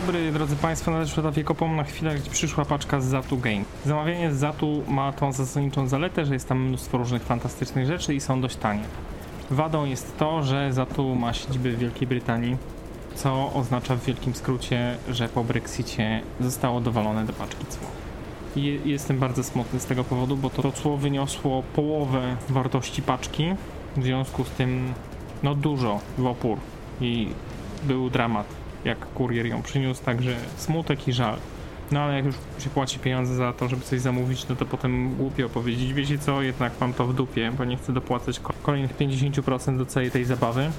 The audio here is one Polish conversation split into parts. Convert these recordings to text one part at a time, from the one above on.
dobry, drodzy Państwo, nadeszła ta wiekopomna chwila, gdzie przyszła paczka z Zatu Game. Zamawianie z Zatu ma tą zasadniczą zaletę, że jest tam mnóstwo różnych fantastycznych rzeczy i są dość tanie. Wadą jest to, że Zatu ma siedzibę w Wielkiej Brytanii, co oznacza w wielkim skrócie, że po Brexicie zostało dowalone do paczki cło. Je, jestem bardzo smutny z tego powodu, bo to, to cło wyniosło połowę wartości paczki, w związku z tym no dużo w opór i był dramat jak kurier ją przyniósł, także smutek i żal. No ale jak już się płaci pieniądze za to, żeby coś zamówić, no to potem głupio powiedzieć, wiecie co, jednak mam to w dupie, bo nie chcę dopłacać kolejnych 50% do całej tej zabawy.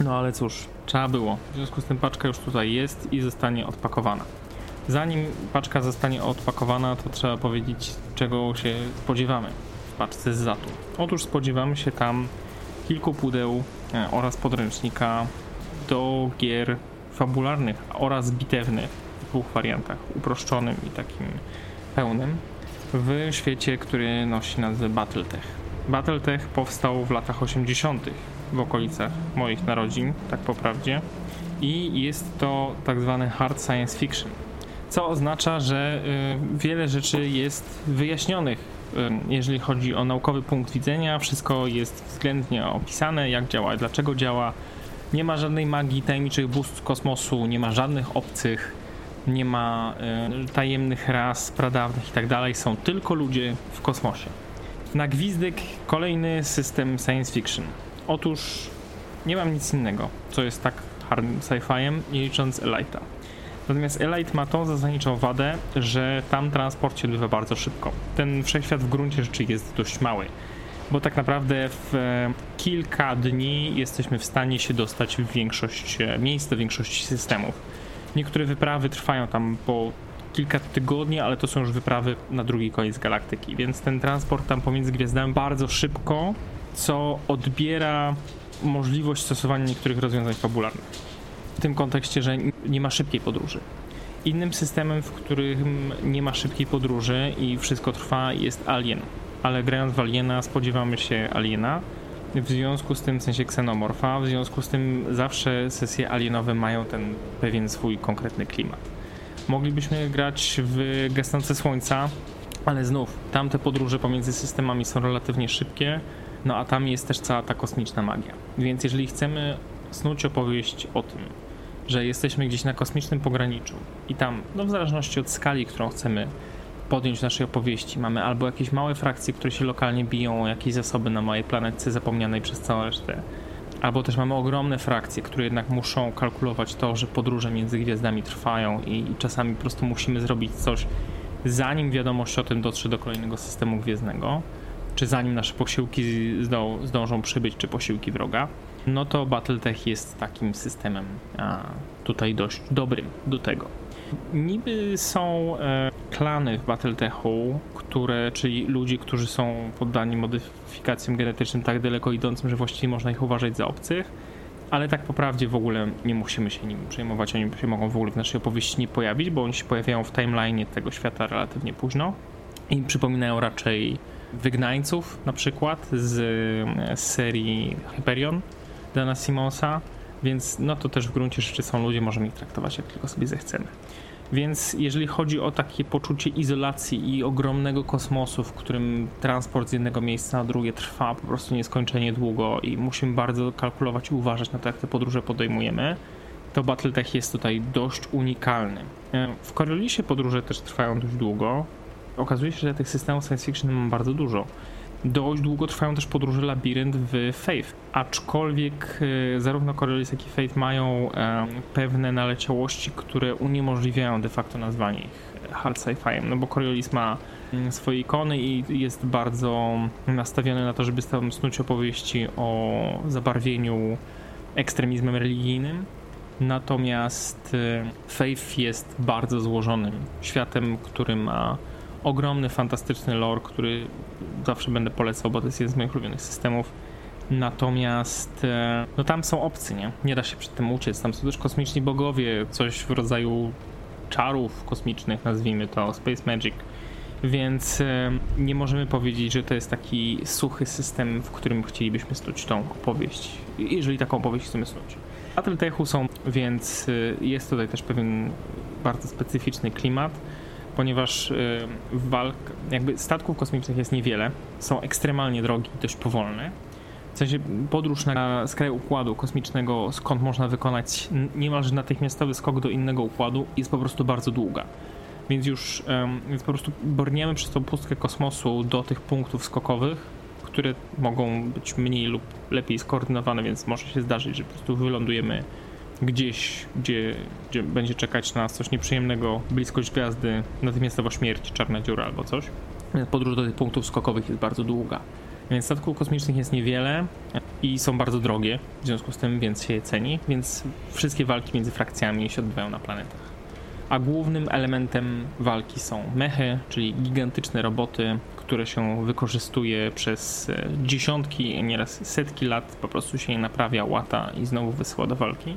No ale cóż, trzeba było. W związku z tym paczka już tutaj jest i zostanie odpakowana. Zanim paczka zostanie odpakowana, to trzeba powiedzieć, czego się spodziewamy w paczce z Zatu. Otóż spodziewamy się tam kilku pudeł e, oraz podręcznika do gier fabularnych oraz bitewnych w dwóch wariantach, uproszczonym i takim pełnym, w świecie, który nosi nazwę Battletech. Battletech powstał w latach 80. w okolicach moich narodzin, tak po prawdzie, i jest to tak zwany hard science fiction, co oznacza, że y, wiele rzeczy jest wyjaśnionych y, jeżeli chodzi o naukowy punkt widzenia, wszystko jest względnie opisane, jak działa, dlaczego działa, nie ma żadnej magii, tajemniczych bóstw kosmosu, nie ma żadnych obcych, nie ma y, tajemnych ras pradawnych i tak. Są tylko ludzie w kosmosie. Na gwizdek kolejny system science fiction. Otóż nie mam nic innego, co jest tak hard sci-fiem, nie licząc Elite'a. Natomiast Elite ma tą zasadniczą wadę, że tam transport się odbywa bardzo szybko. Ten wszechświat w gruncie rzeczy jest dość mały bo tak naprawdę w e, kilka dni jesteśmy w stanie się dostać w większość e, miejsc, do większości systemów. Niektóre wyprawy trwają tam po kilka tygodni, ale to są już wyprawy na drugi koniec galaktyki, więc ten transport tam pomiędzy gwiazdami bardzo szybko, co odbiera możliwość stosowania niektórych rozwiązań fabularnych. W tym kontekście, że nie ma szybkiej podróży. Innym systemem, w którym nie ma szybkiej podróży i wszystko trwa, jest Alien ale grając w Aliena spodziewamy się Aliena. W związku z tym, w sensie ksenomorfa, w związku z tym zawsze sesje alienowe mają ten pewien swój konkretny klimat. Moglibyśmy grać w Gasnące Słońca, ale znów, tamte podróże pomiędzy systemami są relatywnie szybkie, no a tam jest też cała ta kosmiczna magia. Więc jeżeli chcemy snuć opowieść o tym, że jesteśmy gdzieś na kosmicznym pograniczu i tam, no w zależności od skali, którą chcemy podjąć naszej opowieści. Mamy albo jakieś małe frakcje, które się lokalnie biją o jakieś zasoby na małej planetce zapomnianej przez całą resztę. Albo też mamy ogromne frakcje, które jednak muszą kalkulować to, że podróże między gwiazdami trwają i, i czasami po prostu musimy zrobić coś, zanim wiadomość o tym dotrze do kolejnego systemu gwiezdnego, czy zanim nasze posiłki zdą, zdążą przybyć, czy posiłki wroga. No to Battletech jest takim systemem a, tutaj dość dobrym do tego. Niby są e, klany w Battletechu, które, czyli ludzie, którzy są poddani modyfikacjom genetycznym tak daleko idącym, że właściwie można ich uważać za obcych, ale tak po prawdzie w ogóle nie musimy się nimi przejmować, oni się mogą w ogóle w naszej opowieści nie pojawić, bo oni się pojawiają w timeline tego świata relatywnie późno i przypominają raczej wygnańców na przykład z, z serii Hyperion Dana Simonsa, więc no to też w gruncie rzeczy są ludzie, możemy ich traktować jak tylko sobie zechcemy. Więc jeżeli chodzi o takie poczucie izolacji i ogromnego kosmosu, w którym transport z jednego miejsca na drugie trwa po prostu nieskończenie długo i musimy bardzo kalkulować i uważać na to, jak te podróże podejmujemy, to Battletech jest tutaj dość unikalny. W Coriolisie podróże też trwają dość długo. Okazuje się, że tych systemów science fiction mam bardzo dużo. Dość długo trwają też podróże labirynt w Faith, aczkolwiek e, zarówno Coriolis jak i Faith mają e, pewne naleciałości, które uniemożliwiają de facto nazwanie ich hard sci-fiem, no bo Coriolis ma mm, swoje ikony i jest bardzo nastawiony na to, żeby snuć opowieści o zabarwieniu ekstremizmem religijnym. Natomiast e, Faith jest bardzo złożonym światem, który ma ogromny, fantastyczny lore, który zawsze będę polecał, bo to jest jeden z moich ulubionych systemów. Natomiast e, no tam są obcy, nie? Nie da się przed tym uciec. Tam są też kosmiczni bogowie, coś w rodzaju czarów kosmicznych, nazwijmy to Space Magic. Więc e, nie możemy powiedzieć, że to jest taki suchy system, w którym chcielibyśmy snuć tą opowieść, jeżeli taką opowieść chcemy snuć. Battletechu są, więc y, jest tutaj też pewien bardzo specyficzny klimat, ponieważ y, walk, jakby statków kosmicznych jest niewiele, są ekstremalnie drogie i dość powolne. W sensie podróż na skraj układu kosmicznego, skąd można wykonać niemalże natychmiastowy skok do innego układu, jest po prostu bardzo długa. Więc już więc po prostu brniemy przez tą pustkę kosmosu do tych punktów skokowych, które mogą być mniej lub lepiej skoordynowane, więc może się zdarzyć, że po prostu wylądujemy gdzieś, gdzie, gdzie będzie czekać na nas coś nieprzyjemnego, bliskość gwiazdy, natychmiastowa śmierć, czarna dziura albo coś. Podróż do tych punktów skokowych jest bardzo długa. Więc statków kosmicznych jest niewiele i są bardzo drogie, w związku z tym więc się je ceni, więc wszystkie walki między frakcjami się odbywają na planetach. A głównym elementem walki są mechy, czyli gigantyczne roboty, które się wykorzystuje przez e, dziesiątki, nieraz setki lat, po prostu się je naprawia, łata i znowu wysyła do walki.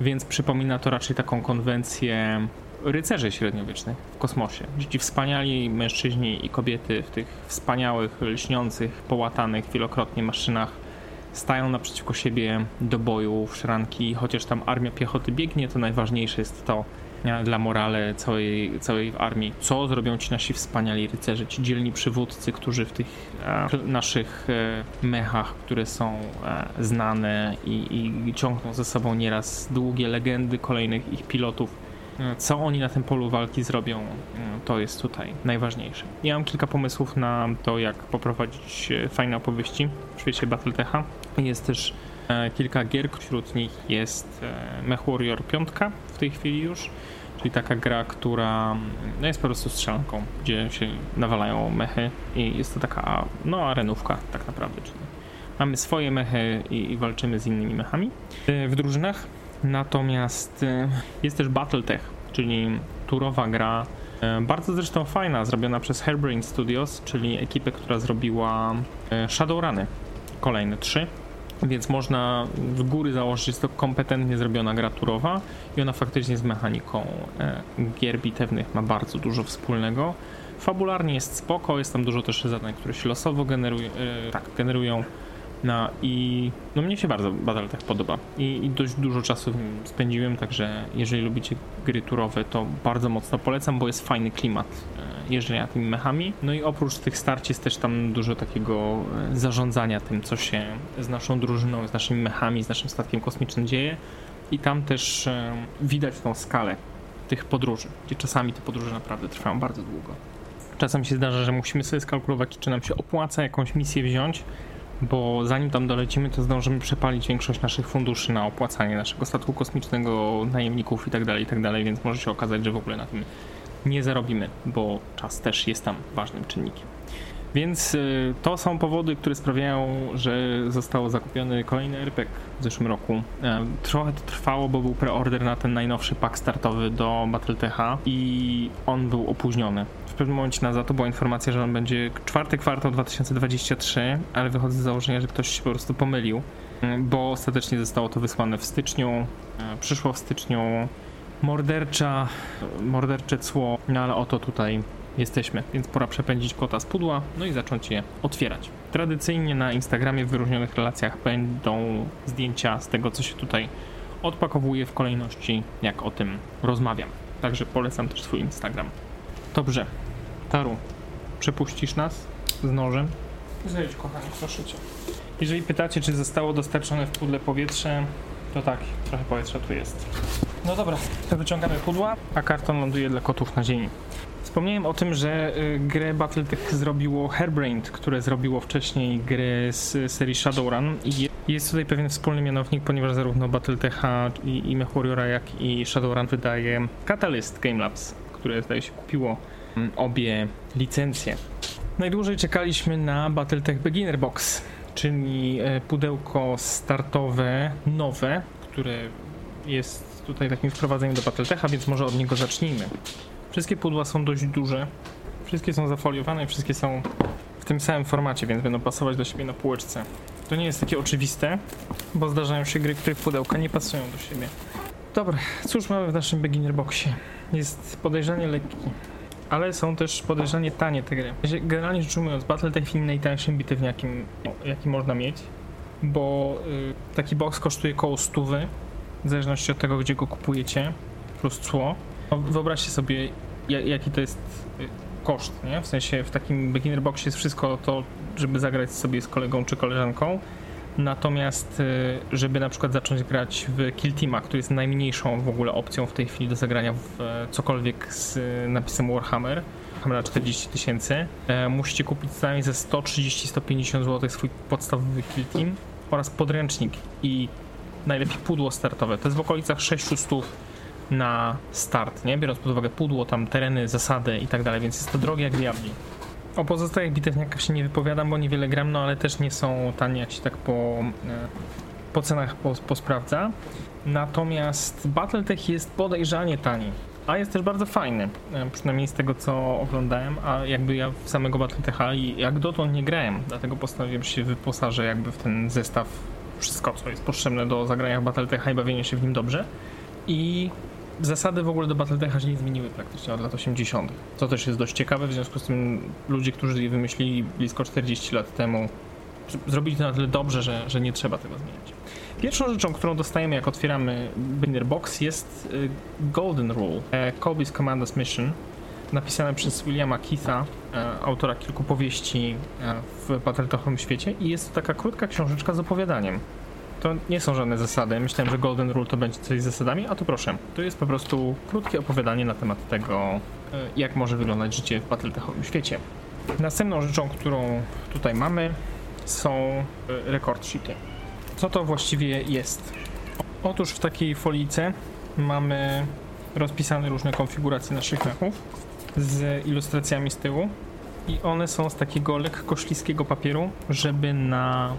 Więc przypomina to raczej taką konwencję rycerzy średniowiecznych w kosmosie. Ci wspaniali mężczyźni i kobiety w tych wspaniałych, lśniących, połatanych wielokrotnie maszynach stają naprzeciwko siebie do boju w szranki. Chociaż tam armia piechoty biegnie, to najważniejsze jest to dla morale całej, całej armii. Co zrobią ci nasi wspaniali rycerze, ci dzielni przywódcy, którzy w tych e, naszych e, mechach, które są e, znane i, i ciągną ze sobą nieraz długie legendy kolejnych ich pilotów, co oni na tym polu walki zrobią, to jest tutaj najważniejsze. Ja mam kilka pomysłów na to, jak poprowadzić fajne opowieści w świecie Battletecha. Jest też kilka gier, wśród nich jest Mech Warrior 5 w tej chwili już, czyli taka gra, która no jest po prostu strzelanką, gdzie się nawalają mechy i jest to taka no arenówka tak naprawdę, czyli mamy swoje mechy i, i walczymy z innymi mechami w drużynach. Natomiast e, jest też Battletech, czyli turowa gra, e, bardzo zresztą fajna, zrobiona przez Hairbrain Studios, czyli ekipę, która zrobiła e, Shadowruny, kolejne trzy. Więc można z góry założyć, że jest to kompetentnie zrobiona gra turowa i ona faktycznie z mechaniką gier bitewnych ma bardzo dużo wspólnego. Fabularnie jest spoko, jest tam dużo też zadań, które się losowo generują, tak, generują no i no mnie się bardzo Battletech podoba I, i dość dużo czasu w nim spędziłem, także jeżeli lubicie gry turowe, to bardzo mocno polecam, bo jest fajny klimat e, jeżdżenia tymi mechami. No i oprócz tych starć jest też tam dużo takiego e, zarządzania tym, co się z naszą drużyną, z naszymi mechami, z naszym statkiem kosmicznym dzieje. I tam też e, widać tą skalę tych podróży, gdzie czasami te podróże naprawdę trwają bardzo długo. Czasem się zdarza, że musimy sobie skalkulować, czy nam się opłaca jakąś misję wziąć, bo zanim tam dolecimy, to zdążymy przepalić większość naszych funduszy na opłacanie naszego statku kosmicznego, najemników itd., tak itd., tak więc może się okazać, że w ogóle na tym nie zarobimy, bo czas też jest tam ważnym czynnikiem. Więc y, to są powody, które sprawiają, że został zakupiony kolejny RPG w zeszłym roku. E, trochę to trwało, bo był preorder na ten najnowszy pak startowy do Battletecha i on był opóźniony. Pewnym momencie na za to była informacja, że on będzie czwarty kwartał 2023, ale wychodzę z założenia, że ktoś się po prostu pomylił, bo ostatecznie zostało to wysłane w styczniu, e, przyszło w styczniu mordercza, mordercze cło, no ale oto tutaj jesteśmy, więc pora przepędzić kota z pudła, no i zacząć je otwierać. Tradycyjnie na Instagramie w wyróżnionych relacjach będą zdjęcia z tego, co się tutaj odpakowuje w kolejności, jak o tym rozmawiam. Także polecam też swój Instagram. Dobrze, Taru, przepuścisz nas z nożem? Zejdź, kochani, proszę cię. Jeżeli pytacie, czy zostało dostarczone w pudle powietrze, to tak, trochę powietrza tu jest. No dobra, to wyciągamy pudła, a karton ląduje dla kotów na ziemi. Wspomniałem o tym, że y, grę Battletech zrobiło Hairbrained, które zrobiło wcześniej gry z serii Shadowrun i jest tutaj pewien wspólny mianownik, ponieważ zarówno Battletecha i, i MechWarriora, jak i Shadowrun wydaje Catalyst Game Labs, które zdaje się kupiło obie licencje. Najdłużej czekaliśmy na Battletech Beginner Box, czyli e, pudełko startowe nowe, które jest tutaj takim wprowadzeniem do Battletecha, więc może od niego zacznijmy. Wszystkie pudła są dość duże. Wszystkie są zafoliowane wszystkie są w tym samym formacie, więc będą pasować do siebie na półeczce. To nie jest takie oczywiste, bo zdarzają się gry, które pudełka nie pasują do siebie. Dobra, cóż mamy w naszym beginner boxie? Jest podejrzanie lekki, ale są też podejrzanie tanie te gry. Generalnie rzecz ujmując, Battletech film najtańszym bitewniakiem, jaki można mieć, bo y, taki box kosztuje około 100 w zależności od tego, gdzie go kupujecie, plus cło. No, wyobraźcie sobie, ja- jaki to jest y, koszt, nie? W sensie w takim beginner boxie jest wszystko to, żeby zagrać sobie z kolegą czy koleżanką. Natomiast, y, żeby na przykład zacząć grać w Kill Teama, który jest najmniejszą w ogóle opcją w tej chwili do zagrania w e, cokolwiek z e, napisem Warhammer, Warhammer 40 tysięcy, e, musicie kupić co najmniej ze 130-150 zł swój podstawowy Kill Team oraz podręcznik i najlepiej pudło startowe. To jest w okolicach 600 na start, nie? Biorąc pod uwagę pudło, tam tereny, zasady i tak dalej, więc jest to drogie jak diabli. O pozostałych bitewniakach się nie wypowiadam, bo niewiele gram, no ale też nie są tanie, jak się tak po, e, po cenach po, posprawdza. Natomiast Battletech jest podejrzanie tani, a jest też bardzo fajny, e, przynajmniej z tego co oglądałem, a jakby ja w samego Battletecha i jak dotąd nie grałem, dlatego postanowiłem się wyposażę jakby w ten zestaw, wszystko co jest potrzebne do zagrania w Battletecha i bawienia się w nim dobrze. I zasady w ogóle do Battletecha się nie zmieniły praktycznie od lat 80., co też jest dość ciekawe, w związku z tym ludzie, którzy je wymyślili blisko 40 lat temu, zrobili to na tyle dobrze, że, że nie trzeba tego zmieniać. Pierwszą rzeczą, którą dostajemy jak otwieramy Binner Box jest y, Golden Rule, e, Kobe's Commander's Mission, napisane przez Williama Keitha, e, autora kilku powieści e, w Battletechowym świecie i jest to taka krótka książeczka z opowiadaniem. To nie są żadne zasady. Myślałem, że Golden Rule to będzie coś z zasadami, a tu proszę. To jest po prostu krótkie opowiadanie na temat tego, e, jak może wyglądać życie w Battletechowym świecie. Następną rzeczą, którą tutaj mamy, są e, record sheety. Co to właściwie jest? Otóż w takiej folice mamy rozpisane różne konfiguracje naszych mechów z ilustracjami z tyłu i one są z takiego lekko śliskiego papieru, żeby na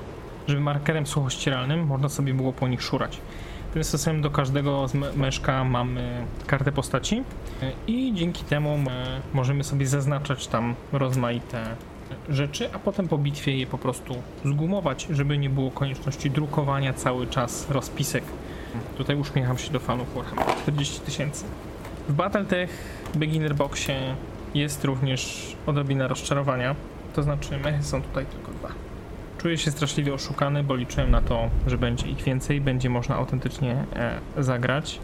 żeby markerem suchościeralnym można sobie było po nich szurać. Tym stosem do każdego meszka mamy kartę postaci e, i dzięki temu e, możemy sobie zaznaczać tam rozmaite rzeczy, a potem po bitwie je po prostu zgumować, żeby nie było konieczności drukowania cały czas rozpisek. Tutaj uśmiecham się do fanów Warhammer 40 tysięcy. W Battletech Beginner Boxie jest również odrobina rozczarowania, to znaczy mechy są tutaj tylko dwa. Czuję się straszliwie oszukany, bo liczyłem na to, że będzie ich więcej, będzie można autentycznie e, zagrać.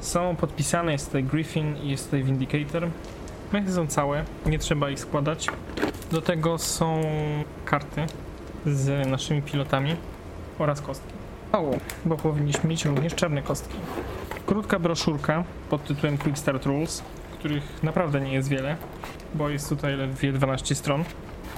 Są podpisane, jest tutaj Griffin i jest tutaj Vindicator. Mechy są całe, nie trzeba ich składać. Do tego są karty z naszymi pilotami oraz kostki. Mało, bo powinniśmy mieć również czarne kostki. Krótka broszurka pod tytułem Quick Start Rules, których naprawdę nie jest wiele, bo jest tutaj ledwie 12 stron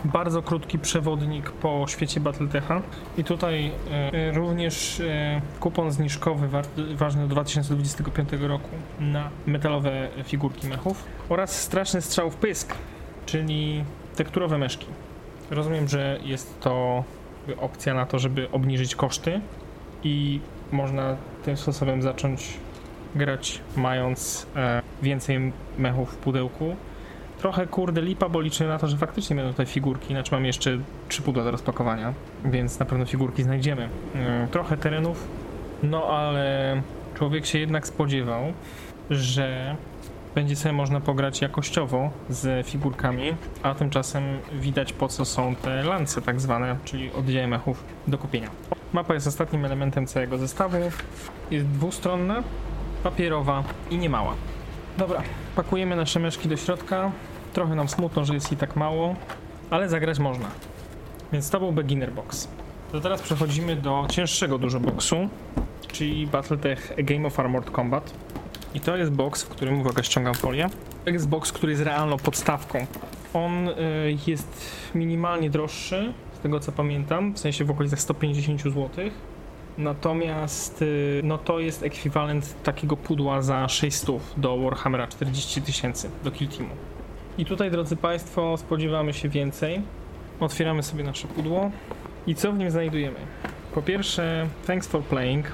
bardzo krótki przewodnik po świecie Battletecha i tutaj e, również e, kupon zniżkowy warty, ważny do 2025 roku na metalowe figurki mechów oraz straszny strzał w pysk, czyli tekturowe meszki. Rozumiem, że jest to opcja na to, żeby obniżyć koszty i można tym sposobem zacząć grać mając e, więcej mechów w pudełku Trochę kurde lipa, bo liczę na to, że faktycznie będą tutaj figurki, znaczy mam jeszcze trzy pudła do rozpakowania, więc na pewno figurki znajdziemy. Yy, Trochę terenów, no ale człowiek się jednak spodziewał, że będzie sobie można pograć jakościowo z figurkami, a tymczasem widać po co są te lance tak zwane, czyli oddziały mechów do kupienia. Mapa jest ostatnim elementem całego zestawu, jest dwustronna, papierowa i niemała. Dobra, pakujemy nasze myszki do środka. Trochę nam smutno, że jest i tak mało, ale zagrać można. Więc to był beginner box. To teraz przechodzimy do cięższego dużo boxu, czyli Battletech Game of Armored Combat. I to jest box, w którym, uwaga, ściągam folię. To jest box, który jest realną podstawką. On y, jest minimalnie droższy, z tego co pamiętam, w sensie w okolicach 150 zł. Natomiast y, no to jest ekwiwalent takiego pudła za 600 do Warhammera 40 tysięcy, do Kill Teamu. I tutaj, drodzy Państwo, spodziewamy się więcej. Otwieramy sobie nasze pudło i co w nim znajdujemy? Po pierwsze, thanks for playing,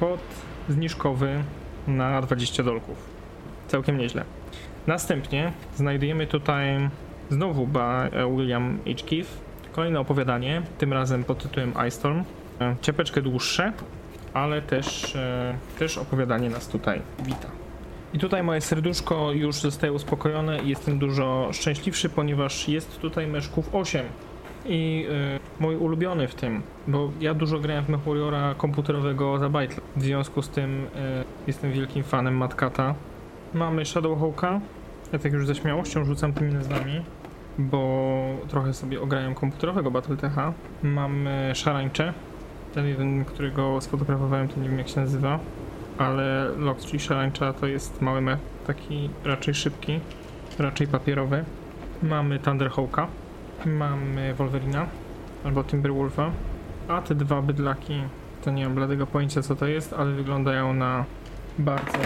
kod zniżkowy na 20 dolków. Całkiem nieźle. Następnie znajdujemy tutaj znowu ba William H. Keith, kolejne opowiadanie, tym razem pod tytułem Ice Storm. E, Ciepeczkę dłuższe, ale też, e, też opowiadanie nas tutaj wita. I tutaj moje serduszko już zostaje uspokojone i jestem dużo szczęśliwszy, ponieważ jest tutaj meszków 8. I y, mój ulubiony w tym, bo ja dużo grałem w MechWarriora komputerowego za Battle. W związku z tym y, jestem wielkim fanem Matkata. Mamy Shadowhawka. Ja tak już ze śmiałością rzucam tymi nazwami, bo trochę sobie ograłem komputerowego Battletecha. Mamy Szarańcze. Ten jeden, którego sfotografowałem, to nie wiem jak się nazywa, ale Lox, czyli Szarańcza, to jest mały mech, taki raczej szybki, raczej papierowy. Mamy Thunderhawka. Mamy Wolverina albo Timberwolfa, a te dwa bydlaki to nie mam bladego pojęcia co to jest, ale wyglądają na bardzo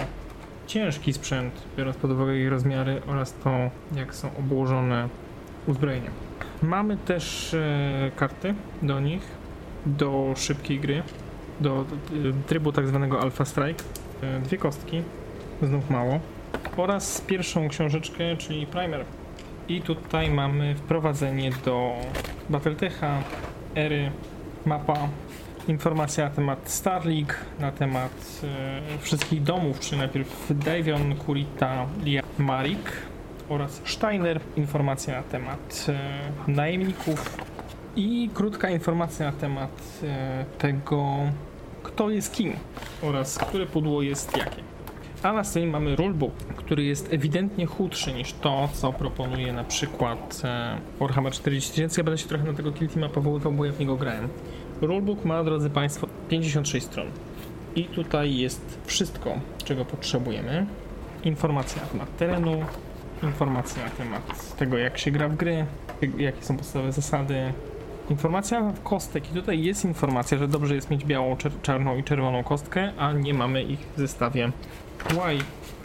ciężki sprzęt, biorąc pod uwagę ich rozmiary oraz to, jak są obłożone uzbrojeniem. Mamy też e, karty do nich, do szybkiej gry, do, do trybu tak zwanego Alpha Strike. E, dwie kostki, znów mało, oraz pierwszą książeczkę, czyli Primer. I tutaj mamy wprowadzenie do Battletecha, ery, mapa, informacja na temat Starlink, na temat e, wszystkich domów, czyli najpierw Davion, Kurita, Lia, Marik oraz Steiner, informacja na temat e, najemników i krótka informacja na temat e, tego, kto jest kim oraz które pudło jest jakie. A na scenie mamy rulebook, który jest ewidentnie chudszy niż to, co proponuje na przykład e, Warhammer 40 tysięcy. Ja będę się trochę na tego Kill Teama powoływał, bo ja w niego grałem. Rulebook ma, drodzy Państwo, 56 stron. I tutaj jest wszystko, czego potrzebujemy. Informacja na temat terenu, informacja na temat tego, jak się gra w gry, jakie są podstawowe zasady, Informacja kostek i tutaj jest informacja, że dobrze jest mieć białą, czer czarną i czerwoną kostkę, a nie mamy ich w zestawie. Why,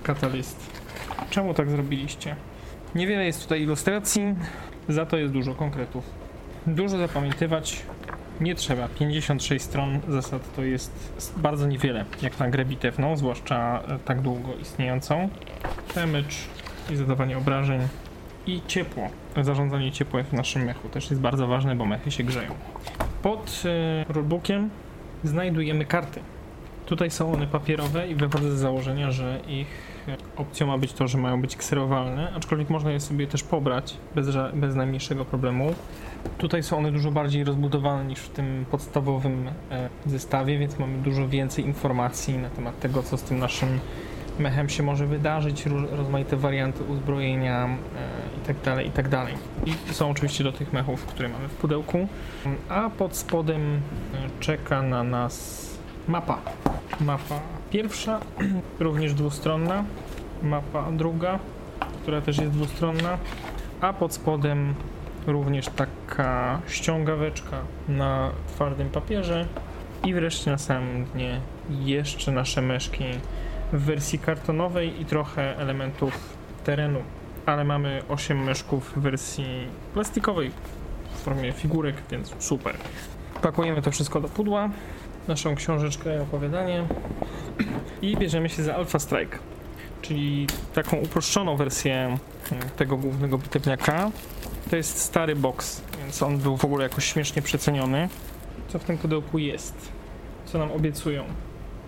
Catalyst? Czemu tak zrobiliście? Niewiele jest tutaj ilustracji, za to jest dużo konkretów. Dużo zapamiętywać nie trzeba. 56 stron zasad to jest bardzo niewiele, jak na grę bitewną, zwłaszcza e, tak długo istniejącą. Damage i zadawanie obrażeń i ciepło. Zarządzanie ciepłem w naszym mechu też jest bardzo ważne, bo mechy się grzeją. Pod y, rulebookiem znajdujemy karty. Tutaj są one papierowe i wychodzę z założenia, że ich opcją ma być to, że mają być kserowalne, aczkolwiek można je sobie też pobrać bez, bez najmniejszego problemu. Tutaj są one dużo bardziej rozbudowane niż w tym podstawowym e, zestawie, więc mamy dużo więcej informacji na temat tego, co z tym naszym mechem się może wydarzyć, rozmaite warianty uzbrojenia e, itd., tak itd. Tak I są oczywiście do tych mechów, które mamy w pudełku. A pod spodem e, czeka na nas mapa. Mapa pierwsza, również dwustronna. Mapa druga, która też jest dwustronna. A pod spodem również taka ściągaweczka na twardym papierze. I wreszcie na samym dnie jeszcze nasze meszki w wersji kartonowej i trochę elementów terenu, ale mamy 8 myszków w wersji plastikowej w formie figurek, więc super. Pakujemy to wszystko do pudła, naszą książeczkę i opowiadanie i bierzemy się za Alpha Strike, czyli taką uproszczoną wersję hmm, tego głównego bitewniaka. To jest stary box, więc on był w ogóle jakoś śmiesznie przeceniony. Co w tym pudełku jest? Co nam obiecują?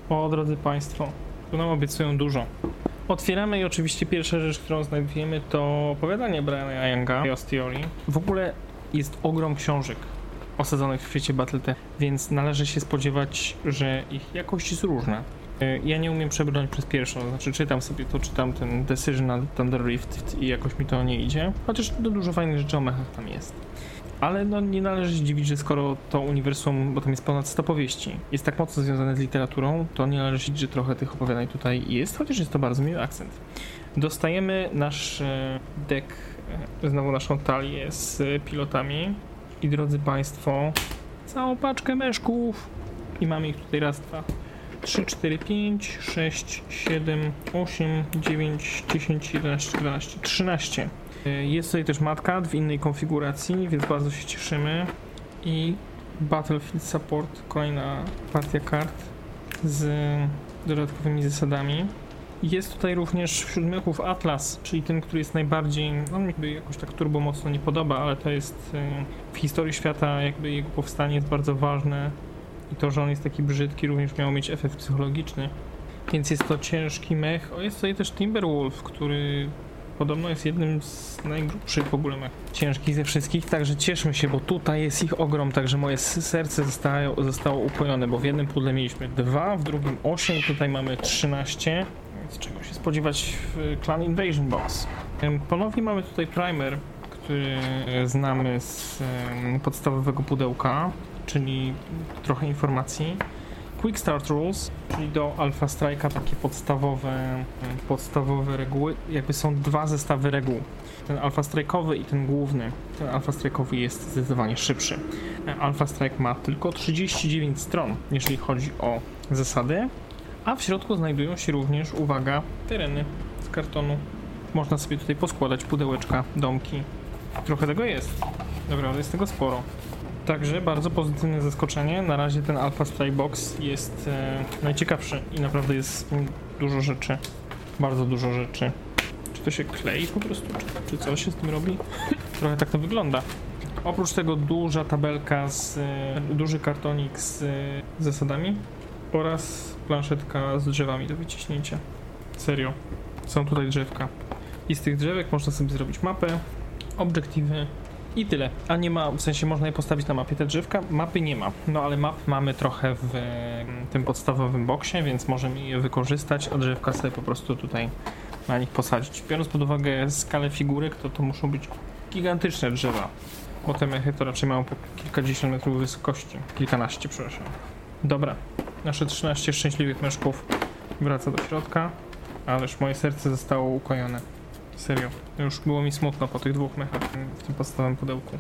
O, drodzy Państwo, nam obiecują dużo. Otwieramy i oczywiście pierwsza rzecz, którą znajdujemy to opowiadanie Briana Younga, Chaos Theory. W ogóle jest ogrom książek osadzonych w świecie Battletech, więc należy się spodziewać, że ich jakość jest różna. E, ja nie umiem przebrnąć przez pierwszą, znaczy czytam sobie to, czytam ten Decision na Thunder Rift i jakoś mi to nie idzie, chociaż dużo fajnych rzeczy o mechach tam jest. Ale no, nie należy się dziwić, że skoro to uniwersum, bo tam jest ponad 100 powieści, jest tak mocno związane z literaturą, to nie należy się dziwić, że trochę tych opowiadań tutaj jest, chociaż jest to bardzo miły akcent. Dostajemy nasz e, deck, e, znowu naszą talię z pilotami i drodzy Państwo, całą paczkę meszków i mamy ich tutaj raz, dwa, 3, 4, 5, 6, 7, 8, 9, 10, 11, 12, 13. Jest tutaj też matka w innej konfiguracji, więc bardzo się cieszymy. I Battlefield Support, kolejna partia kart z dodatkowymi zasadami. Jest tutaj również wśród mechów Atlas, czyli ten, który jest najbardziej, mi jakby jakoś tak turbo mocno nie podoba, ale to jest e, w historii świata jakby jego powstanie jest bardzo ważne i to, że on jest taki brzydki również miało mieć efekt psychologiczny. Więc jest to ciężki mech. O, jest tutaj też Timberwolf, który Podobno jest jednym z najgrubszych w ogóle. Ciężkich ze wszystkich, także cieszmy się, bo tutaj jest ich ogrom, także moje serce zostało, zostało upojone, bo w jednym pudle mieliśmy dwa, w drugim 8, tutaj mamy 13. Więc czego się spodziewać w Clan Invasion. Em, Ponownie mamy tutaj primer, który znamy z podstawowego pudełka, czyli trochę informacji. Quick Start Rules, czyli do Alpha Strike'a takie podstawowe, podstawowe reguły. Jakby są dwa zestawy reguł. Ten Alpha Strike'owy i ten główny. Ten Alpha Strike'owy jest zdecydowanie szybszy. E, Alpha Strike ma tylko 39 stron, jeżeli chodzi o zasady, a w środku znajdują się również, uwaga, tereny z kartonu. Można sobie tutaj poskładać pudełeczka, domki. Trochę tego jest. Naprawdę jest tego sporo. Także bardzo pozytywne zaskoczenie. Na razie ten Alpha Strike Box jest e, najciekawszy i naprawdę jest dużo rzeczy. Bardzo dużo rzeczy. Czy to się klei po prostu? Czy, czy co się z tym robi? Trochę tak to wygląda. Oprócz tego duża tabelka z e, duży kartonik z e, zasadami oraz planszetka z drzewami do wyciśnięcia. Serio. Są tutaj drzewka. I z tych drzewek można sobie zrobić mapę, obiektywy i tyle. A nie ma, w sensie można je postawić na mapie te drzewka. Mapy nie ma. No ale map mamy trochę w e, tym podstawowym boksie, więc możemy je wykorzystać, a drzewka sobie po prostu tutaj na nich posadzić. Biorąc pod uwagę skalę figurek, to to muszą być gigantyczne drzewa. Bo te mechy to raczej mają po kilkadziesiąt metrów wysokości. Kilkanaście, przepraszam. Dobra, nasze 13 szczęśliwych meszków wraca do środka, ależ moje serce zostało ukojone. Serio, już było mi smutno po tych dwóch mechach w tym podstawowym pudełku.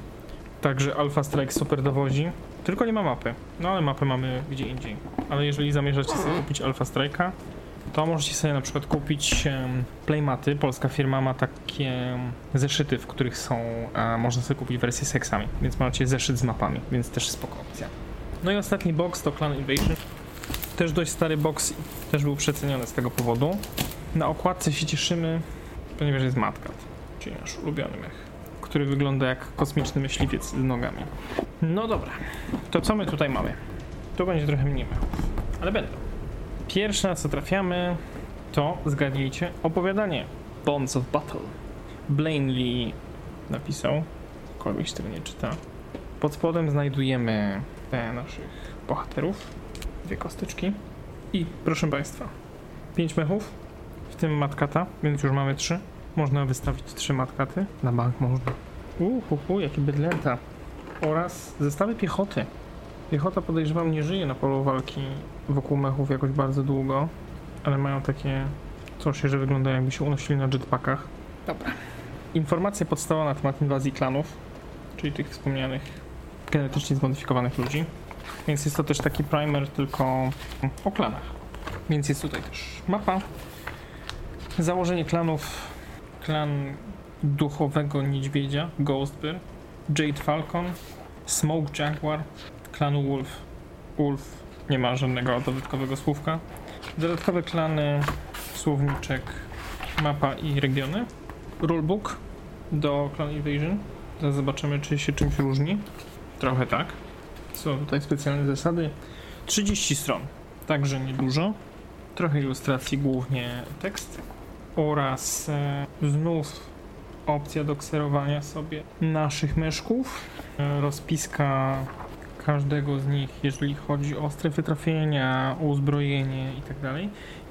Także Alpha Strike super dowozi, tylko nie ma mapy. No ale mapę mamy gdzie indziej. Ale jeżeli zamierzacie sobie kupić Alpha Strike'a, to możecie sobie na przykład kupić playmaty. Polska firma ma takie zeszyty, w których są, można sobie kupić wersję z seksami, więc macie zeszyt z mapami, więc też spoko opcja. No i ostatni box to Clan Invasion. Też dość stary box, też był przeceniony z tego powodu. Na okładce się cieszymy, ponieważ jest Matkat, czyli nasz ulubiony mech, który wygląda jak kosmiczny myśliwiec z nogami. No dobra, to co my tutaj mamy? Tu będzie trochę mniej mechów, ale będą. Pierwsze na co trafiamy to, zgadnijcie, opowiadanie Bonds of Battle. Blaine Lee napisał, kogoś tego nie czyta. Pod spodem znajdujemy te naszych bohaterów, dwie kosteczki i proszę Państwa, pięć mechów, w tym matkata, więc już mamy trzy. Można wystawić trzy matkaty, na bank można. Uhu, jakie bydlęta. Oraz zestawy piechoty. Piechota podejrzewam nie żyje na polu walki wokół mechów jakoś bardzo długo, ale mają takie coś, że wygląda jakby się unosili na jetpackach. Dobra. Informacja podstawowa na temat inwazji klanów, czyli tych wspomnianych genetycznie zmodyfikowanych ludzi. Więc jest to też taki primer tylko o klanach. Więc jest tutaj też mapa. Założenie klanów. Klan duchowego niedźwiedzia, Ghostbear, Jade Falcon, Smoke Jaguar, klan Wolf. Wolf nie ma żadnego dodatkowego słówka. Dodatkowe klany, słowniczek, mapa i regiony. Rulebook do Clan Invasion. Zaraz zobaczymy, czy się czymś różni. Trochę tak. Są tutaj specjalne zasady. 30 stron, także niedużo. Trochę ilustracji, głównie tekst. Oraz e, znów opcja do kserowania sobie naszych myszków. E, rozpiska każdego z nich, jeżeli chodzi o strefy trafienia, o uzbrojenie i tak.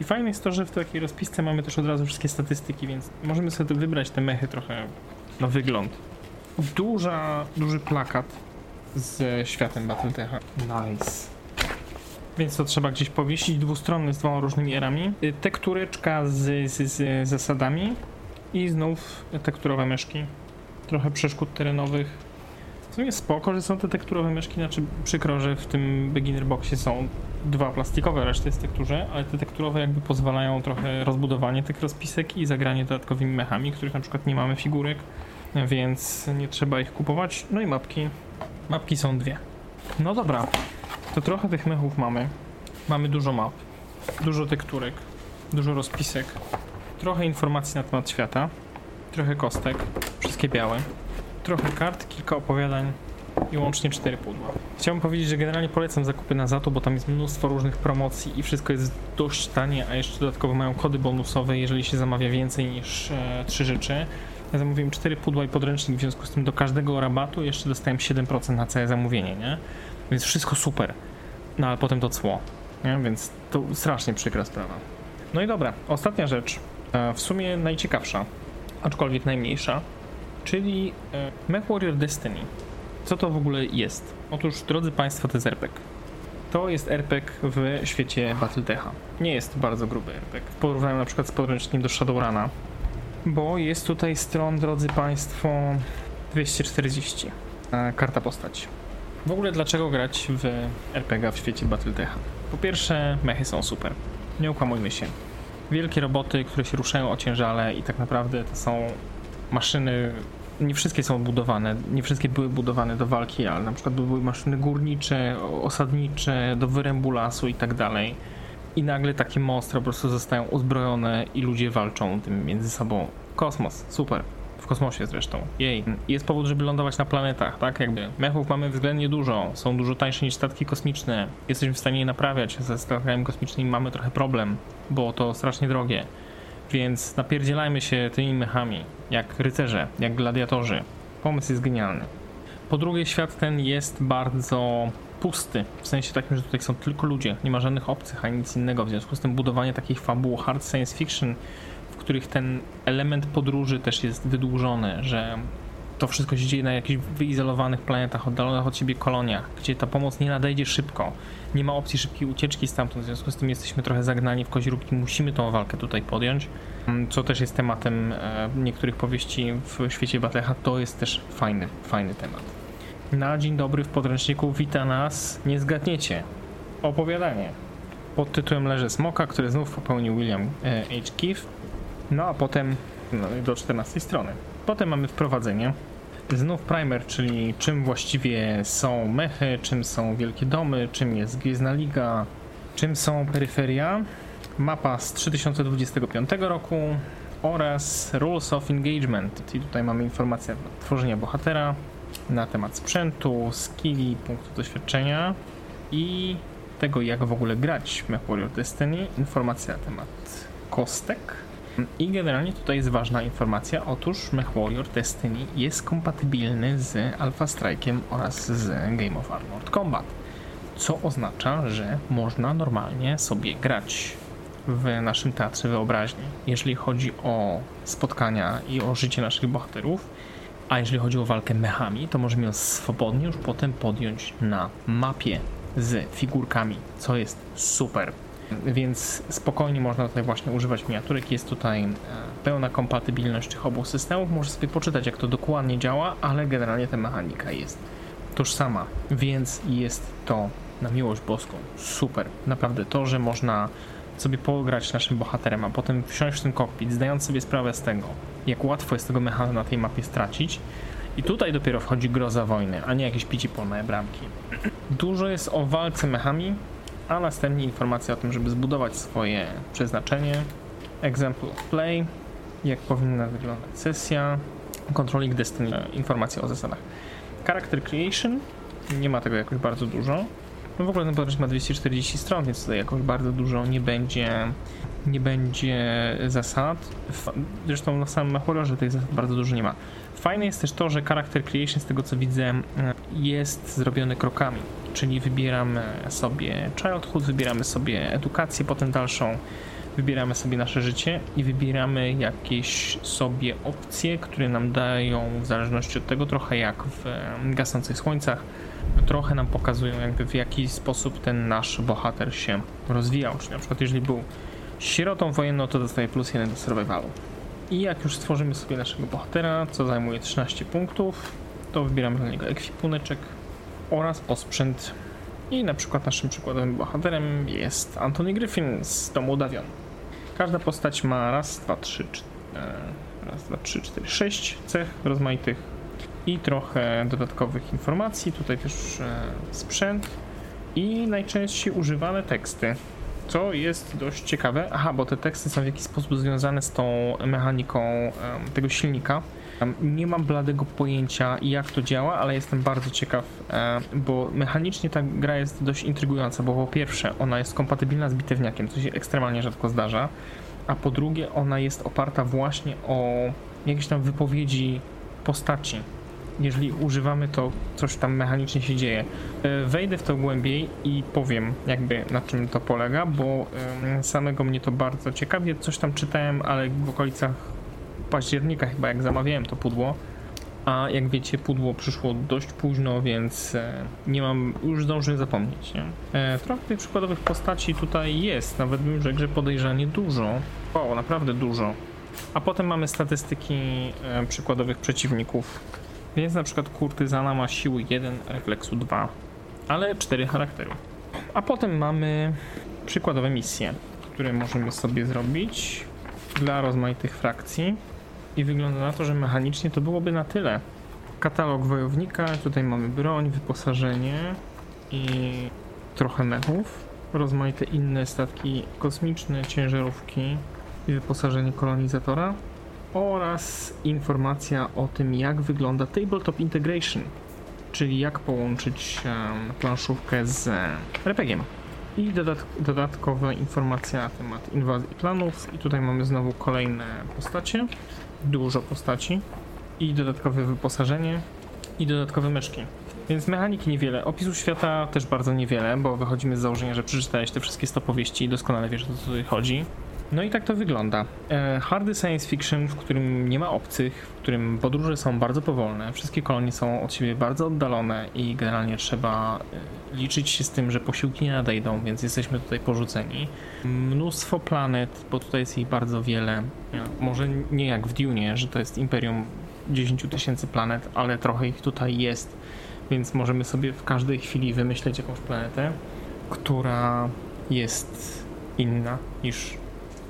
I fajne jest to, że w takiej rozpisce mamy też od razu wszystkie statystyki, więc możemy sobie wybrać te mechy trochę na wygląd. Duża, duży plakat z światem Battletecha. Nice. Więc to trzeba gdzieś powiesić. Dwustronny z dwoma różnymi erami. Y, Tektureczka z, z, z zasadami. I znów tekturowe myszki. Trochę przeszkód terenowych. W sumie spoko, że są te tekturowe myszki, znaczy przykro, że w tym beginner boxie są dwa plastikowe, reszta jest tekturze, ale te tekturowe jakby pozwalają trochę rozbudowanie tych rozpisek i zagranie dodatkowymi mechami, których na przykład nie mamy figurek, więc nie trzeba ich kupować. No i mapki. Mapki są dwie. No dobra, to trochę tych mechów mamy. Mamy dużo map, dużo tekturek, dużo rozpisek, trochę informacji na temat świata, trochę kostek, wszystkie białe, trochę kart, kilka opowiadań i łącznie cztery pudła. Chciałbym powiedzieć, że generalnie polecam zakupy na Zatu, bo tam jest mnóstwo różnych promocji i wszystko jest dość tanie, a jeszcze dodatkowo mają kody bonusowe, jeżeli się zamawia więcej niż e, trzy rzeczy. Ja zamówiłem 4 pudła i podręcznik, w związku z tym do każdego rabatu jeszcze dostałem 7% na całe zamówienie, nie? Więc wszystko super. No ale potem to cło, nie? Więc to strasznie przykra sprawa. No i dobra, ostatnia rzecz, e, w sumie najciekawsza, aczkolwiek najmniejsza, czyli e, MechWarrior Destiny. Co to w ogóle jest? Otóż, drodzy Państwo, to jest RPG. To jest RPG w świecie Battletecha. Nie jest bardzo gruby RPG. W porównaniu na przykład z podręcznikiem do Shadowruna, bo jest tutaj stron, drodzy Państwo, 240. E, Karta postać. W ogóle dlaczego grać w RPG w świecie Battletecha? Po pierwsze, mechy są super. Nie ukłamujmy się. Wielkie roboty, które się ruszają ociężale i tak naprawdę to są maszyny nie wszystkie są budowane, nie wszystkie były budowane do walki, ale na przykład były maszyny górnicze, osadnicze, do wyrębu lasu i tak dalej. I nagle takie monstra po prostu zostają uzbrojone i ludzie walczą tym między sobą. Kosmos, super. Kosmosie zresztą. Jej. Jest powód, żeby lądować na planetach, tak? Jakby. Mechów mamy względnie dużo. Są dużo tańsze niż statki kosmiczne. Jesteśmy w stanie je naprawiać. Ze statkami kosmicznymi mamy trochę problem, bo to strasznie drogie. Więc napierdzielajmy się tymi mechami, jak rycerze, jak gladiatorzy. Pomysł jest genialny. Po drugie, świat ten jest bardzo pusty, w sensie takim, że tutaj są tylko ludzie, nie ma żadnych obcych ani nic innego. W związku z tym budowanie takich fabuł hard science fiction, których ten element podróży też jest wydłużony, że to wszystko się dzieje na jakichś wyizolowanych planetach, oddalonych od siebie koloniach, gdzie ta pomoc nie nadejdzie szybko. Nie ma opcji szybkiej ucieczki stamtąd, w związku z tym jesteśmy trochę zagnani w koźróbki, musimy tą walkę tutaj podjąć, mm, co też jest tematem e, niektórych powieści w świecie Battleha, to jest też fajny, fajny temat. Na dzień dobry w podręczniku wita nas, nie zgadniecie, opowiadanie pod tytułem Leże Smoka, które znów popełnił William e, H. Keefe, no a potem no, do 14 strony. Potem mamy wprowadzenie, Znów primer, czyli czym właściwie są mechy, czym są wielkie domy, czym jest Gwiezdna Liga, czym są peryferia. Mapa z 3025 roku oraz Rules of Engagement. I tutaj mamy informację tworzenia bohatera na temat sprzętu, skilli, punktów doświadczenia i tego jak w ogóle grać w MechWarrior Destiny. Informacja na temat kostek i generalnie tutaj jest ważna informacja, otóż MechWarrior Destiny jest kompatybilny z Alpha Strike'em oraz z Game of Armored Combat, co oznacza, że można normalnie sobie grać w naszym teatrze wyobraźni, jeżeli chodzi o spotkania i o życie naszych bohaterów, a jeżeli chodzi o walkę mechami, to możemy ją swobodnie już potem podjąć na mapie z figurkami, co jest super więc spokojnie można tutaj właśnie używać miniaturek. Jest tutaj e, pełna kompatybilność tych obu systemów. Można sobie poczytać, jak to dokładnie działa, ale generalnie ta mechanika jest tożsama, więc jest to na miłość boską. Super. Naprawdę to, że można sobie pograć naszym bohaterem, a potem wsiąść w ten kokpit, zdając sobie sprawę z tego, jak łatwo jest tego mechana na tej mapie stracić. I tutaj dopiero wchodzi groza wojny, a nie jakieś picie polne bramki. Dużo jest o walce mechami, a następnie informacja o tym, żeby zbudować swoje przeznaczenie, example of play, jak powinna wyglądać sesja, controlling destiny, informacja o zasadach. Character creation, nie ma tego jakoś bardzo dużo. No w ogóle ten podręcznik ma 240 stron, więc tutaj jakoś bardzo dużo nie będzie, nie będzie zasad. Zresztą na samym horrorze tych zasad bardzo dużo nie ma. Fajne jest też to, że character creation, z tego co widzę, jest zrobiony krokami czyli wybieramy sobie childhood, wybieramy sobie edukację, potem dalszą, wybieramy sobie nasze życie i wybieramy jakieś sobie opcje, które nam dają w zależności od tego trochę jak w gasnących słońcach, trochę nam pokazują jakby w jaki sposób ten nasz bohater się rozwijał, czyli na przykład jeżeli był sierotą wojenną, to dostaje plus jeden do survivalu. I jak już stworzymy sobie naszego bohatera, co zajmuje 13 punktów, to wybieramy dla niego ekwipuneczek, oraz osprzęt. I na przykład naszym przykładowym bohaterem jest Anthony Griffin z Domu Davion. Każda postać ma raz, dwa, trzy, cztery, raz, dwa, trzy, cztery, sześć cech rozmaitych i trochę dodatkowych informacji. Tutaj też e, sprzęt i najczęściej używane teksty, co jest dość ciekawe. Aha, bo te teksty są w jakiś sposób związane z tą mechaniką tego silnika Nie mam bladego pojęcia jak to działa, ale jestem bardzo ciekaw, e, bo mechanicznie ta gra jest dość intrygująca, bo po pierwsze ona jest kompatybilna z bitewniakiem, co się ekstremalnie rzadko zdarza, a po drugie ona jest oparta właśnie o jakieś tam wypowiedzi postaci. Jeżeli używamy to, coś tam mechanicznie się dzieje. E, wejdę w to głębiej i powiem jakby na czym to polega, bo samego mnie to bardzo ciekawie. Coś tam czytałem, ale w okolicach października chyba jak zamawiałem to pudło. A jak wiecie, pudło przyszło dość późno, więc e, nie mam, już zdążyłem zapomnieć. Nie? E, trochę tych przykładowych postaci tutaj jest, nawet bym rzekł, że podejrzanie dużo. O, naprawdę dużo. A potem mamy statystyki e, przykładowych przeciwników. Więc na przykład kurtyzana ma siły 1, refleksu 2, ale 4 charakteru. A potem mamy przykładowe misje, które możemy sobie zrobić dla rozmaitych frakcji. I wygląda na to, że mechanicznie to byłoby na tyle. Katalog wojownika, tutaj mamy broń, wyposażenie i trochę mechów. Rozmaite inne statki kosmiczne, ciężarówki i wyposażenie kolonizatora oraz informacja o tym, jak wygląda Tabletop Integration, czyli jak połączyć planszówkę z RPG-iem. I dodat dodatkowe informacje na temat inwazji planów. I tutaj mamy znowu kolejne postacie, dużo postaci i dodatkowe wyposażenie i dodatkowe myszki. Więc mechaniki niewiele, opisu świata też bardzo niewiele, bo wychodzimy z założenia, że przeczytałeś te wszystkie stopowieści i doskonale wiesz o co tutaj chodzi. No i tak to wygląda. E, hardy science fiction, w którym nie ma obcych, w którym podróże są bardzo powolne, wszystkie kolonie są od siebie bardzo oddalone i generalnie trzeba e, liczyć się z tym, że posiłki nie nadejdą, więc jesteśmy tutaj porzuceni. Mnóstwo planet, bo tutaj jest ich bardzo wiele. Może nie jak w Dune, że to jest imperium 10 tysięcy planet, ale trochę ich tutaj jest, więc możemy sobie w każdej chwili wymyśleć jakąś planetę, która jest inna niż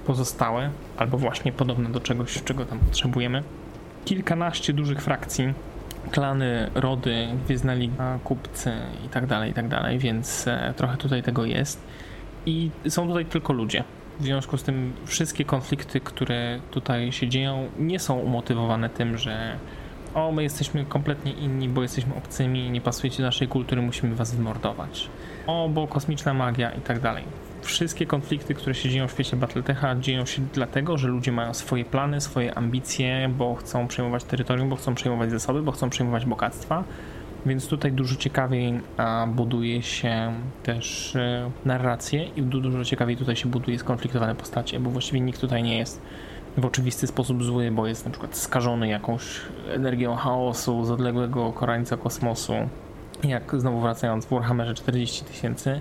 pozostałe, albo właśnie podobne do czegoś, czego tam potrzebujemy. Kilkanaście dużych frakcji, klany, rody, Gwiezdna Liga, kupcy i tak dalej, i tak dalej, więc e, trochę tutaj tego jest. I są tutaj tylko ludzie. W związku z tym wszystkie konflikty, które tutaj się dzieją, nie są umotywowane tym, że o, my jesteśmy kompletnie inni, bo jesteśmy obcymi, nie pasujecie do naszej kultury, musimy was wymordować. O, bo kosmiczna magia i tak dalej wszystkie konflikty, które się dzieją w świecie Battletecha, dzieją się dlatego, że ludzie mają swoje plany, swoje ambicje, bo chcą przejmować terytorium, bo chcą przejmować zasoby, bo chcą przejmować bogactwa. Więc tutaj dużo ciekawiej buduje się też e, narrację i dużo ciekawiej tutaj się buduje skonfliktowane postacie, bo właściwie nikt tutaj nie jest w oczywisty sposób zły, bo jest na przykład skażony jakąś energią chaosu z odległego korańca kosmosu. Jak znowu wracając w Warhammerze 40 tysięcy,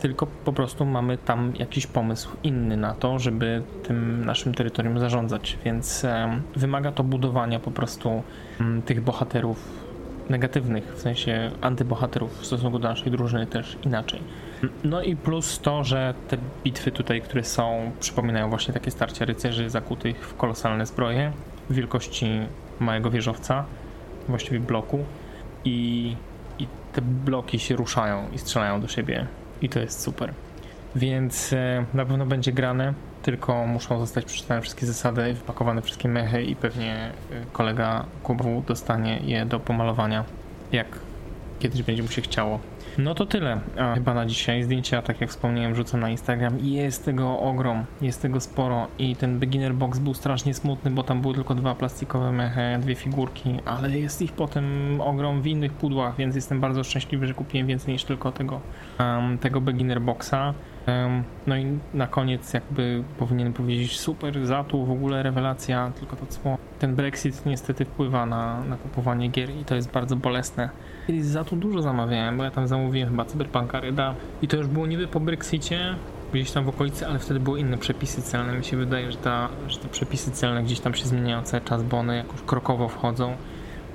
tylko po prostu mamy tam jakiś pomysł inny na to, żeby tym naszym terytorium zarządzać, więc wymaga to budowania po prostu mm, tych bohaterów negatywnych, w sensie antybohaterów w stosunku do naszej drużyny też inaczej. No i plus to, że te bitwy tutaj, które są, przypominają właśnie takie starcia rycerzy zakutych w kolosalne zbroje wielkości małego wieżowca, właściwie bloku. I, i te bloki się ruszają i strzelają do siebie i to jest super. Więc e, na pewno będzie grane, tylko muszą zostać przeczytane wszystkie zasady, wypakowane wszystkie mechy i pewnie e, kolega Kubu dostanie je do pomalowania, jak kiedyś będzie mu się chciało. No to tyle A, chyba na dzisiaj. Zdjęcia, tak jak wspomniałem, wrzucę na Instagram jest tego ogrom, jest tego sporo i ten beginner box był strasznie smutny, bo tam były tylko dwa plastikowe mechy, dwie figurki, ale jest ich potem ogrom w innych pudłach, więc jestem bardzo szczęśliwy, że kupiłem więcej niż tylko tego, um, tego beginner boxa. Um, no i na koniec jakby powinien powiedzieć super, za tu w ogóle rewelacja, tylko to co ten Brexit niestety wpływa na, na kupowanie gier i to jest bardzo bolesne. Kiedyś za to dużo zamawiałem, bo ja tam zamówiłem chyba Cyberpunka Ryda i to już było niby po Brexicie, gdzieś tam w okolicy, ale wtedy były inne przepisy celne. Mi się wydaje, że, ta, że te przepisy celne gdzieś tam się zmieniają cały czas, bo one jakoś krokowo wchodzą.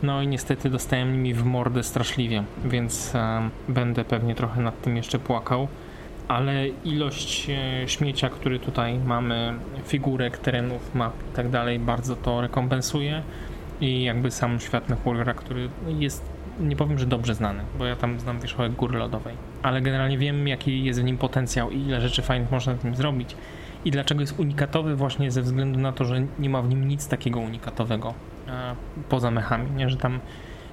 No i niestety dostałem nimi w mordę straszliwie, więc e, będę pewnie trochę nad tym jeszcze płakał. Ale ilość e, śmiecia, który tutaj mamy, figurek, terenów, map i tak dalej, bardzo to rekompensuje. I jakby sam świat Warriora, który jest nie powiem, że dobrze znany, bo ja tam znam wierzchołek góry lodowej, ale generalnie wiem, jaki jest w nim potencjał i ile rzeczy fajnych można w nim zrobić i dlaczego jest unikatowy właśnie ze względu na to, że nie ma w nim nic takiego unikatowego. e, poza mechami, nie? że tam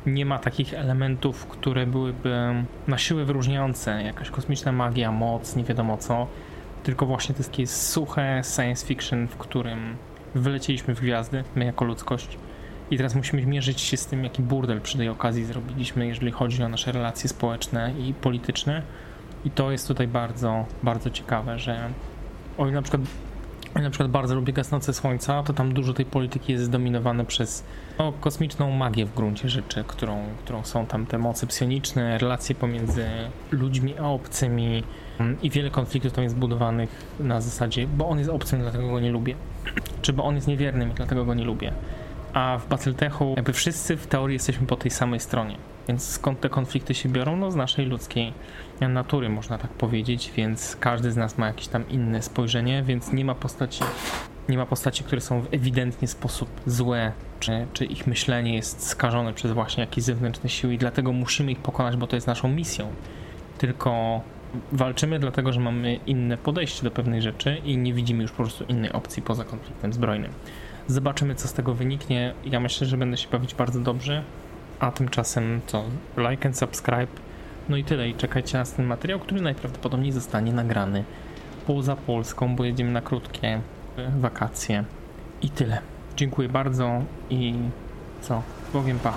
nie ma takich elementów, które byłyby na siłę wyróżniające, jakaś kosmiczna magia, moc, nie wiadomo co, tylko właśnie to jest takie suche science fiction, w którym wylecieliśmy w gwiazdy, my jako ludzkość i teraz musimy mierzyć się z tym, jaki burdel przy tej okazji zrobiliśmy, jeżeli chodzi o nasze relacje społeczne i polityczne. I to jest tutaj bardzo, bardzo ciekawe, że o ile na przykład ja na przykład bardzo lubię Gasnoce Słońca, to tam dużo tej polityki jest zdominowane przez no, kosmiczną magię w gruncie rzeczy, którą, którą są tam te moce psioniczne, relacje pomiędzy ludźmi a obcymi. I wiele konfliktów tam jest budowanych na zasadzie, bo on jest obcym, dlatego go nie lubię, czy bo on jest niewiernym dlatego go nie lubię. A w Battletechu jakby wszyscy w teorii jesteśmy po tej samej stronie. Więc skąd te konflikty się biorą? No z naszej ludzkiej natury, można tak powiedzieć, więc każdy z nas ma jakieś tam inne spojrzenie, więc nie ma postaci, nie ma postaci, które są w ewidentnie sposób złe, czy, czy ich myślenie jest skażone przez właśnie jakieś zewnętrzne siły i dlatego musimy ich pokonać, bo to jest naszą misją. Tylko walczymy dlatego, że mamy inne podejście do pewnej rzeczy i nie widzimy już po prostu innej opcji poza konfliktem zbrojnym. Zobaczymy, co z tego wyniknie. Ja myślę, że będę się bawić bardzo dobrze. A tymczasem co? Like and subscribe. No i tyle. I czekajcie na ten materiał, który najprawdopodobniej zostanie nagrany poza Polską, bo jedziemy na krótkie wakacje. I tyle. Dziękuję bardzo i co? Bogiem pa.